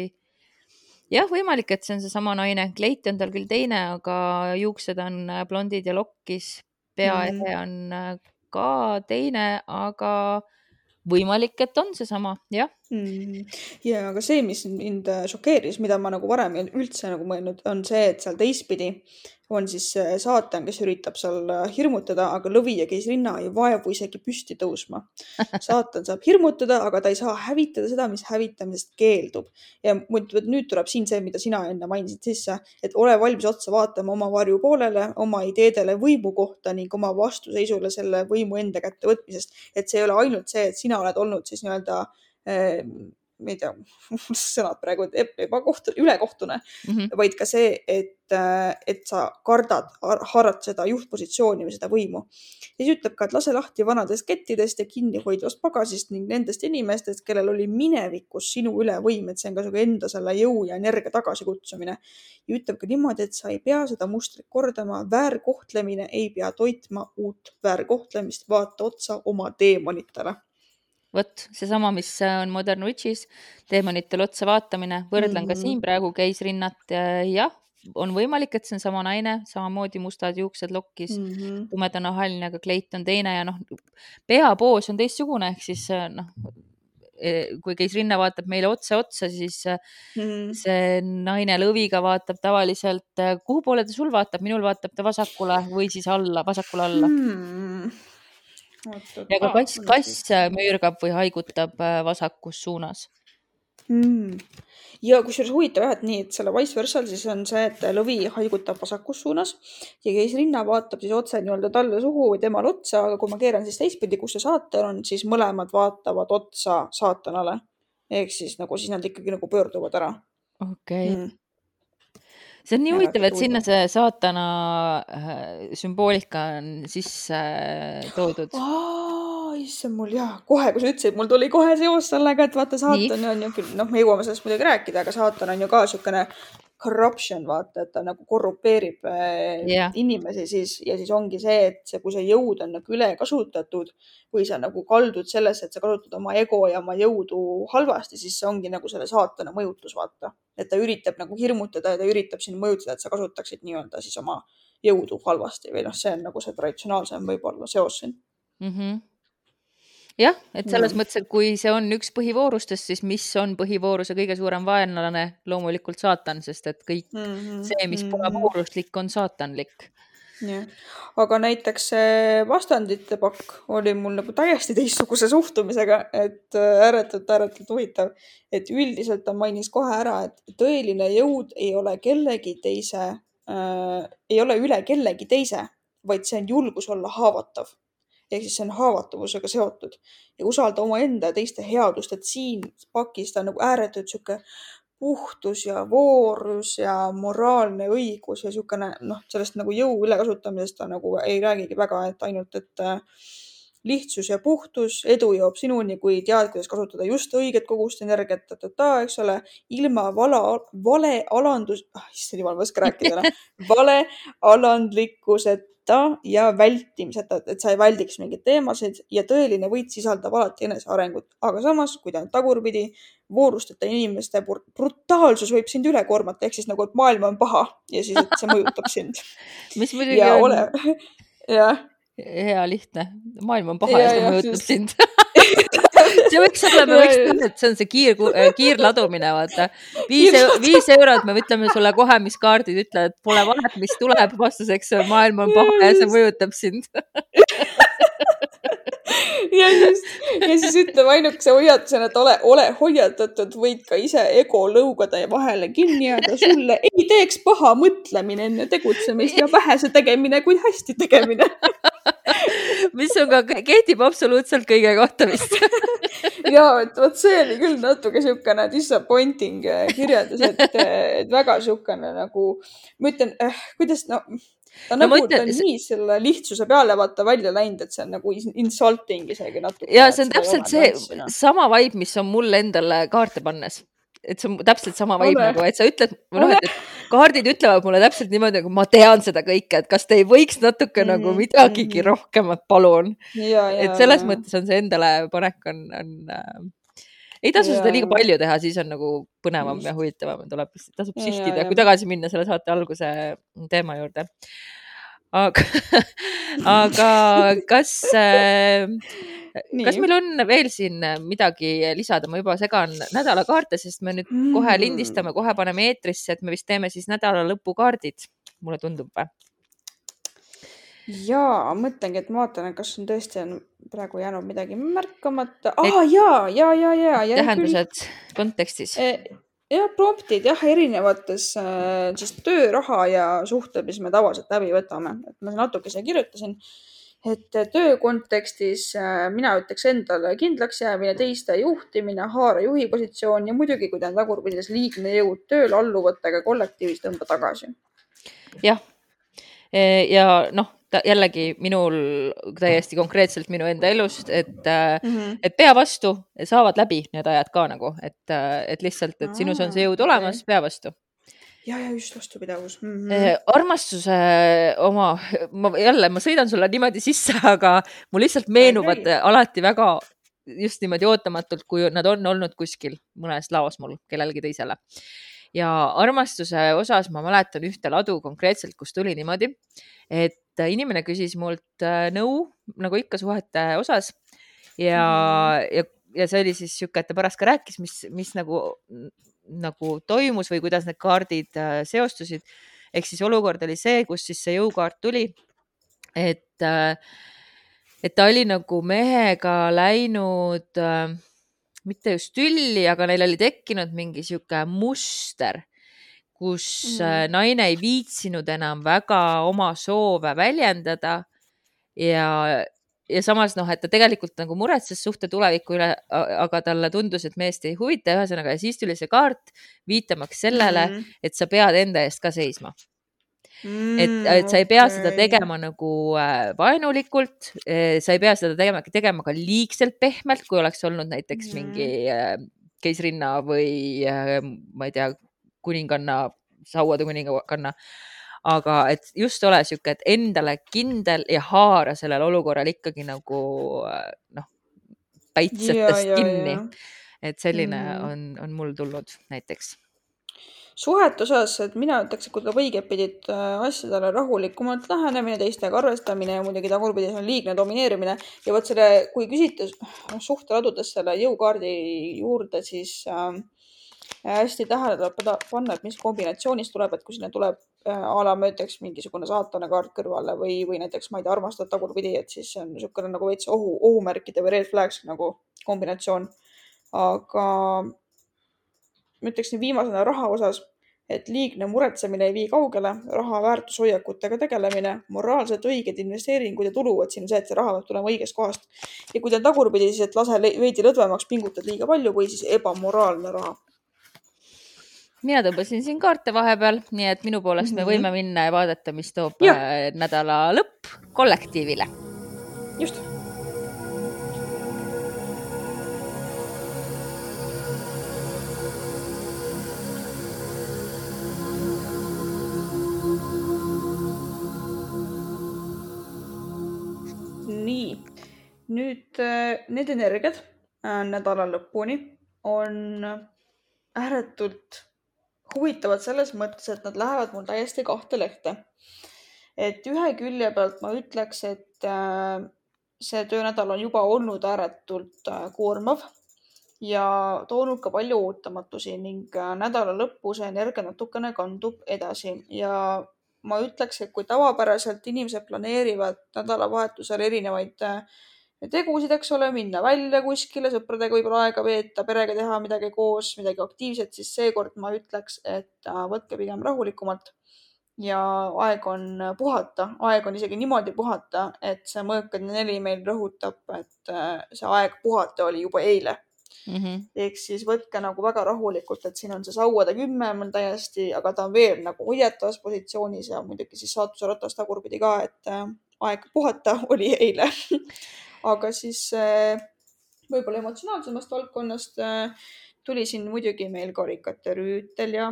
jah, võimalik, et see on seesama naine, kleit on tal küll teine, aga juuksed on äh, blondid ja lokkis, peaehe mm. on äh, ka teine, aga võimalik, et on seesama, jah. Mm.. ja aga see, mis mind šokeeris, mida ma nagu varem ei üldse nagu mõelnud, on see, et seal teistpidi on siis saatan, kes üritab seal äh, hirmutada, aga lõvi ja keisrinna ei vaevu isegi püsti tõusma. saatan saab hirmutada, aga ta ei saa hävitada seda, mis hävitamisest keeldub. ja nüüd tuleb siin see, mida sina enne mainisid sisse, et ole valmis otsa vaatama oma varju poolele, oma ideedele võimu kohta ning oma vastuseisule selle võimu enda kätte võtmisest. et see ei ole ainult see, et sina oled olnud siis nii-öelda äh, ma ei tea, sõnad praegu, ebakohtu-, ülekohtune mm, -hmm. vaid ka see, et, äh, et sa kardad, haarad seda juhtpositsiooni või seda võimu. siis ütleb ka, et lase lahti vanadest kettidest ja kinnihoidvast pagasist ning nendest inimestest, kellel oli minevikus sinu üle võim, et see on ka sihuke enda selle jõu ja energia tagasikutsumine. ja ütleb ka niimoodi, et sa ei pea seda mustrit kordama, väärkohtlemine ei pea toitma uut väärkohtlemist, vaata otsa oma teemonitele vot seesama, mis äh, on Modern Witchis, teemantidele otsa vaatamine, võrdlen mm -hmm. ka siin mhm. praegu keisrinnat, jah, on võimalik, et see on sama naine, samamoodi mustad juuksed lokkis mm, -hmm. tumedanahaline, aga kleit on teine ja noh, peapoos on teistsugune, ehk siis äh, noh, e, kui keisrinna vaatab meile otse otsa, siis mm -hmm. see naine lõviga vaatab tavaliselt, kuhu poole ta sul vaatab, minul vaatab ta vasakule või siis alla, vasakule alla mm. -hmm ja ka kass, kass müürgab või haigutab äh, vasakus suunas mm.. ja kusjuures huvitav jah, et nii, et selle vice versa'l siis on see, et lõvi haigutab vasakus suunas ja keisrinna vaatab siis otse nii-öelda talle suhu või temale otsa, aga kui ma keeran siis teistpidi, kus see saatan on, siis mõlemad vaatavad otsa saatanale. ehk siis nagu siis nad ikkagi nagu pöörduvad ära. okei okay. mm see on nii huvitav, et sinna see saatana äh, sümboolika on sisse äh, toodud. issand, mul jah, kohe, kui sa ütlesid, mul tuli kohe seos sellega, et vaata, saatan on ju küll, noh, me jõuame sellest muidugi rääkida, aga saatan on ju ka niisugune corruption, vaata, et ta nagu korrupeerib yeah. Äh, inimesi siis ja siis ongi see, et see, kui see jõud on nagu üle kasutatud või sa nagu kaldud sellesse, et sa kasutad oma ego ja oma jõudu halvasti, siis see ongi nagu selle saatana mõjutus, vaata. et ta üritab nagu hirmutada ja ta üritab sind mõjutada, et sa kasutaksid nii-öelda siis oma jõudu halvasti või noh, see on nagu see traditsionaalsem võib-olla seos siin mm. -hmm jah, et selles mm. mõttes, et kui see on üks põhivoorustest, siis mis on põhivooruse kõige suurem vaenlane? loomulikult saatan, sest et kõik mm -hmm. see, mis pole mm -hmm. vooruslik, on saatanlik. jah, aga näiteks see vastandite pakk oli mul nagu täiesti teistsuguse suhtumisega, et äh, ääretult, ääretult huvitav, et üldiselt ta mainis kohe ära, et tõeline jõud ei ole kellegi teise äh,, ei ole üle kellegi teise, vaid see on julgus olla haavatav ehk siis see on haavatavusega seotud. Ja usalda omaenda ja teiste headust, et siin pakis ta on nagu ääretult sihuke puhtus ja voorus ja moraalne õigus ja niisugune noh, sellest nagu jõu ülekasutamisest ta nagu ei räägigi väga, et ainult, et äh, lihtsus ja puhtus, edu jõuab sinuni, kui tead, kuidas kasutada just õiget kogust energiat, eks ole, ilma vala, vale alandus ah,, issand jumal, ma ei oska rääkida enam, vale alandlikkuseta ja vältimiseta, et sa ei väldiks mingeid teemasid ja tõeline võit sisaldab alati enesearengut, aga samas, kui ta on tagurpidi, voorusteta inimeste brutaalsus võib sind üle koormata, ehk siis nagu, et maailm on paha ja siis, et see mõjutab sind. mis muidugi on ole... jah hea lihtne, maailm on paha ja, ja see mõjutab sind. See võiks olla, me võiks teha, et see on see kiir, äh, kiirladumine, vaata. viis, viis eurot, me ütleme sulle kohe, mis kaardid ütlevad, pole vahet, mis tuleb vastuseks, maailm on paha ja see mõjutab sind. Ja siis, ja siis ütleb ainukese hoiatusena, et ole, ole hoiatatud, võid ka ise ego lõugada ja vahele kinni jääda. sulle ei teeks paha mõtlemine enne tegutsemist ja vähese tegemine, kuid hästi tegemine mis on ka, kehtib absoluutselt kõige kohta vist ja, et vot see oli küll natuke siukene disappointing kirjeldus, et, et väga siukene nagu, ma ütlen äh,, kuidas no ta no, nagu, mõtlen, ta on nii selle lihtsuse peale vaata välja läinud, et see on nagu insulting isegi natuke. ja see on täpselt see no. sama vibe, mis on mul endale kaarte pannes. Et see on täpselt sama vibe Ole. nagu, et sa ütled, noh, et kaardid ütlevad mulle täpselt niimoodi, nagu ma tean seda kõike, et kas te ei võiks natuke mm nagu midagigi mm -hmm. rohkemat, palun. et selles ja. mõttes on see endale panek on, on äh, ei tasu seda Jaa, liiga palju teha, siis on nagu põnevam Just. ja huvitavam, tuleb, tasub sihtida, kui tagasi minna selle saate alguse teema juurde. Aga, aga kas äh, kas meil on veel siin midagi lisada, ma juba segan nädalakaarte, sest me nüüd kohe Mm. lindistame, kohe paneme eetrisse, et me vist teeme siis nädala lõpukaardid, mulle tundub või? jaa, mõtlengi, et ma vaatan, kas on tõesti on praegu jäänud midagi märkamata. aa jaa, jaa, jaa, jaa, jaa. tähendused kontekstis. jah, promptid jah, erinevates äh, siis tööraha ja suhted, mis me tavaliselt läbi võtame, et ma natukese kirjutasin, et äh, töö kontekstis äh, mina ütleks endale kindlaks jäämine, teiste juhtimine, haara juhi positsioon ja muidugi, kui ta on tagurpidises liigne jõud tööl alluvõttega kollektiivis, tõmba tagasi. jah, ja noh, jällegi minul täiesti konkreetselt minu enda elust, et, Mhm. et pea vastu, saavad läbi need ajad ka nagu, et, et lihtsalt, et sinus on see jõud Aa, olemas, pea vastu. ja, ja just vastupidavus mm. -hmm. Armastuse oma, ma jälle, ma sõidan sulle niimoodi sisse, aga mul lihtsalt meenuvad käi. alati väga just niimoodi ootamatult, kui nad on olnud kuskil mõnes laos mul kellelegi teisele. Ja armastuse osas ma mäletan ühte ladu konkreetselt, kus tuli niimoodi, et inimene küsis mult äh, nõu nagu ikka suhete osas ja, ja, ja see oli siis sihuke, et ta pärast ka rääkis, mis, mis nagu, nagu toimus või kuidas need kaardid äh, seostusid. ehk siis olukord oli see, kus siis see jõukaart tuli, et, et ta oli nagu mehega läinud äh, mitte just tülli, aga neil oli tekkinud mingi sihuke muster, kus Mhm. mm. naine ei viitsinud enam väga oma soove väljendada ja, ja samas noh, et ta tegelikult nagu muretses suhte tuleviku üle, aga talle tundus, et meest ei huvita, ühesõnaga ja siis tuli see kaart viitamaks sellele mm. -hmm. et sa pead enda eest ka seisma. et, et sa ei pea seda tegema nagu äh, vaenulikult, sa ei pea seda tegema, tegema ka liigselt pehmelt, kui oleks olnud näiteks Mhm. mingi äh, keisrinna või äh, ma ei tea, kuninganna, sauade kuninganna. aga et just ole sihuke, et endale kindel ja haara sellel olukorral ikkagi nagu äh, noh, päitsetest kinni. et selline mm on, on mul tulnud näiteks. Suhete osas, et mina ütleks, et kui tuleb õigetpidi äh, asjadele rahulikumalt lähenemine, teistega arvestamine ja muidugi tagurpidi see on liigne domineerimine ja vot selle, kui küsite suhteladudes selle jõukaardi juurde, siis äh, hästi tähele tuleb panna, et mis kombinatsioonis tuleb, et kui sinna tuleb äh, a la ma ütleks mingisugune saatana kaart kõrvale või, või näiteks ma ei tea, armastad tagurpidi, et siis see on niisugune nagu veits ohu, ohumärkide või red flags nagu kombinatsioon. aga ma ütleks nii viimasena raha osas, et liigne muretsemine ei vii kaugele, raha väärtushoiakutega tegelemine, moraalselt õiged investeeringud ja tulu, et siin on see, et see raha peab tulema õigest kohast. ja kui ta on tagurpidi, siis et lase veidi lõdvemaks, pingutad liiga palju või siis ebamoraalne raha. mina tõmbasin siin kaarte vahepeal, nii et minu poolest me Mhm. võime minna ja vaadata, mis toob Jah. äh, nädala lõpp kollektiivile. just. Nüüd äh, need energiad äh, nädala lõpuni on ääretult huvitavad selles mõttes, et nad lähevad mul täiesti kahte lehte. et ühe külje pealt ma ütleks, et äh, see töönädal on juba olnud ääretult koormav ja toonud ka palju ootamatusi ning nädala lõppu see energia natukene kandub edasi ja ma ütleks, et kui tavapäraselt inimesed planeerivad nädalavahetusel erinevaid äh, tegusid, eks ole, minna välja kuskile, sõpradega võib-olla aega veeta, perega teha midagi koos, midagi aktiivset, siis seekord ma ütleks, et äh, võtke pigem rahulikumalt ja aeg on puhata, aeg on isegi niimoodi puhata, et see mõõkade neli meil rõhutab, et äh, see aeg puhata oli juba eile mm. -hmm. ehk siis võtke nagu väga rahulikult, et siin on see sauade kümme mul täiesti, aga ta on veel nagu hoiatavas positsioonis ja muidugi siis saatuse ratas tagurpidi ka, et äh, aeg puhata oli eile. aga siis äh, võib-olla emotsionaalsemast valdkonnast äh, tuli siin muidugi meil karikate rüütel ja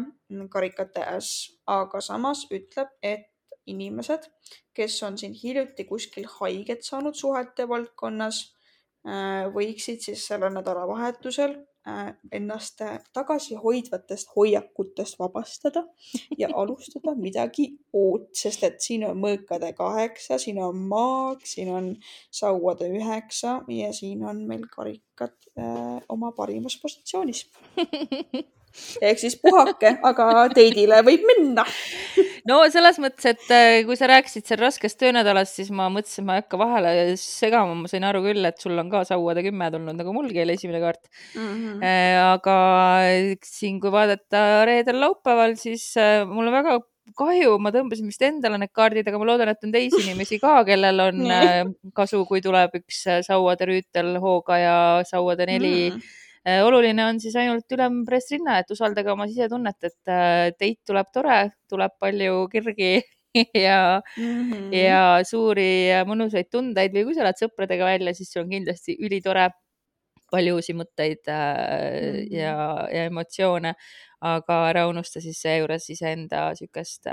karikate äss, aga samas ütleb, et inimesed, kes on siin hiljuti kuskil haiget saanud suhete valdkonnas võiksid siis sellel nädalavahetusel ennast äh, tagasihoidvatest hoiakutest vabastada ja alustada midagi uut, sest et siin on mõõkade kaheksa, siin on maag, siin on sauade üheksa ja siin on meil karikad äh, oma parimas positsioonis. Ehk siis puhake, aga teidile võib minna no selles mõttes, et äh, kui sa rääkisid seal raskest töönädalast, siis ma mõtlesin, ma ei hakka vahele segama, ma sain aru küll, et sul on ka sauade kümme tulnud nagu mulgi oli esimene kaart mm. -hmm. aga siin, kui vaadata reedel-laupäeval, siis äh, mul on väga kahju, ma tõmbasin vist endale need kaardid, aga ma loodan, et on teisi inimesi ka, kellel on kasu, kui tuleb üks sauade rüütel hooga ja sauade neli mm oluline on siis ainult ülem pressrinna, et usaldage oma sisetunnet, et äh, teid tuleb tore, tuleb palju kirgi ja mm, -hmm. ja suuri mõnusaid tundeid või kui sa lähed sõpradega välja, siis sul on kindlasti ülitore, palju uusi mõtteid mm -hmm. ja, ja emotsioone, aga ära unusta siis seejuures iseenda niisugust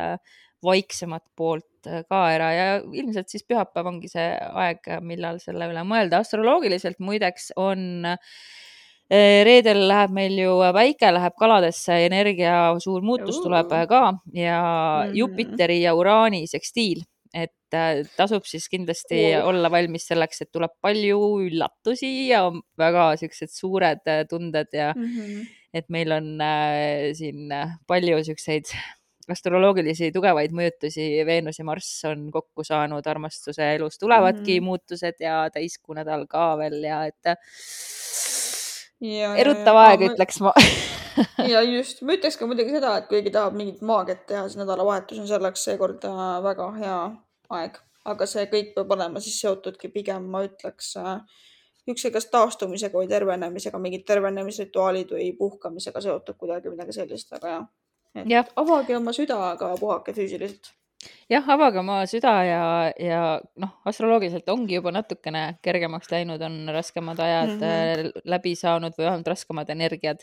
vaiksemat poolt ka ära ja ilmselt siis pühapäev ongi see aeg, millal selle üle mõelda. astroloogiliselt muideks on äh, Äh, reedel läheb meil ju päike läheb kaladesse, energia suur muutus tuleb ka ja -hmm. Jupiteri ja Uraani sekstiil, et äh, tasub siis kindlasti olla valmis selleks, et tuleb palju üllatusi ja väga siuksed suured äh, tunded ja mm -hmm. et meil on äh, siin palju siukseid astroloogilisi tugevaid mõjutusi, Veenus ja Marss on kokku saanud, armastuse elus tulevadki mm -hmm. muutused ja täiskuu nädal ka veel ja et erutav aeg, ütleks ma. Ja just, ma ütleks ka muidugi seda, et keegi tahab mingit maagiat teha, siis nädalavahetus on selleks seekord äh, väga hea aeg, aga see kõik peab olema siis seotudki pigem, ma ütleks äh, niisuguse kas taastumisega või tervenemisega, mingid tervenemisrituaalid või puhkamisega seotud kuidagi midagi sellist, aga jah. avage oma süda, aga puhake füüsiliselt jah, avage oma süda ja, ja noh, astroloogiliselt ongi juba natukene kergemaks läinud, on raskemad ajad mm -hmm. läbi saanud või vähemalt raskemad energiad.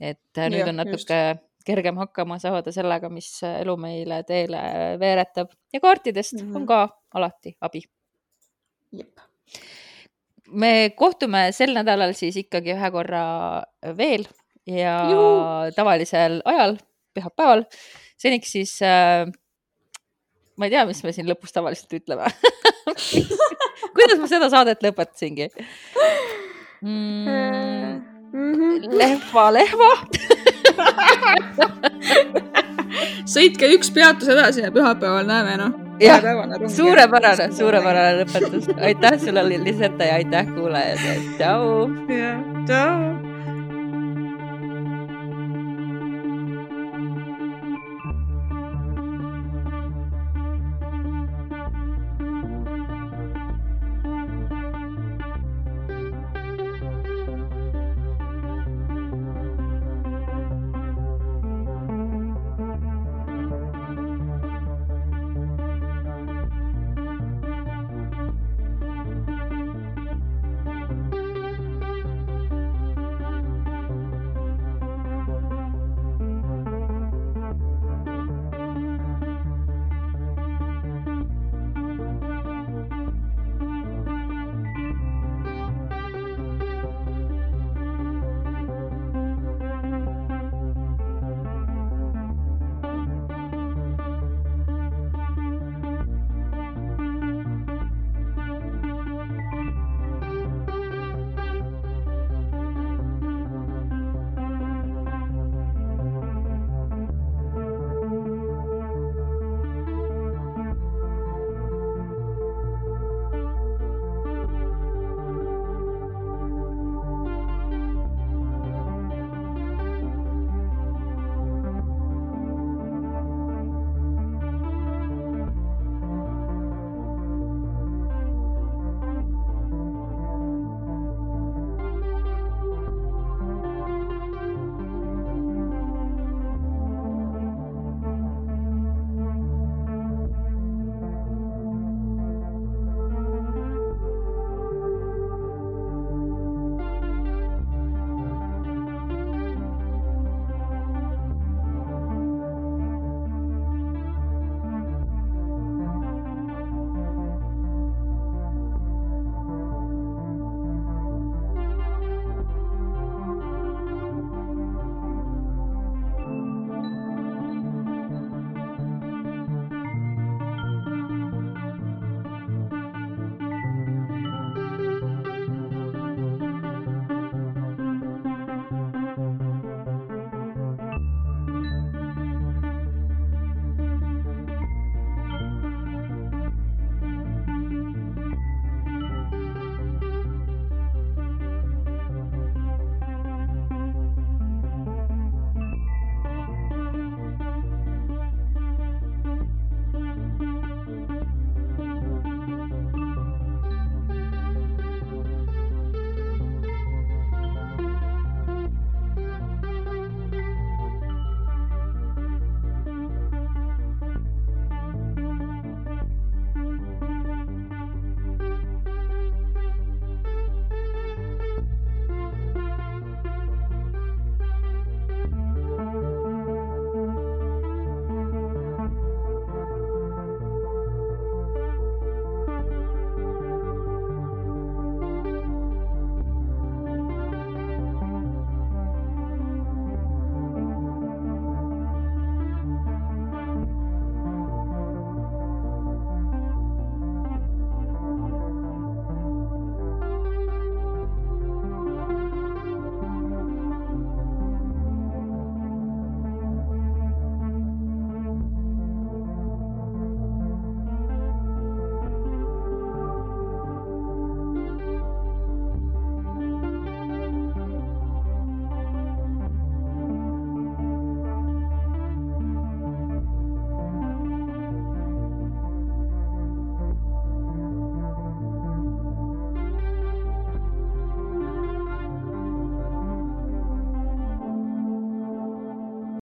et äh, nüüd ja, on natuke just. kergem hakkama saada sellega, mis elu meile teele veeretab ja kaartidest mm -hmm. on ka alati abi. me kohtume sel nädalal siis ikkagi ühe korra veel ja Juhu. tavalisel ajal, pühapäeval. seniks siis äh, ma ei tea, mis me siin lõpus tavaliselt ütleme kuidas ma seda saadet lõpetasingi mm,? lehva, lehva sõitke üks peatus edasi ja pühapäeval näeme, noh. jah, suurepärane, suurepärane lõpetus. aitäh sulle, Liseta ja aitäh kuulajad. tšau. jah, tšau.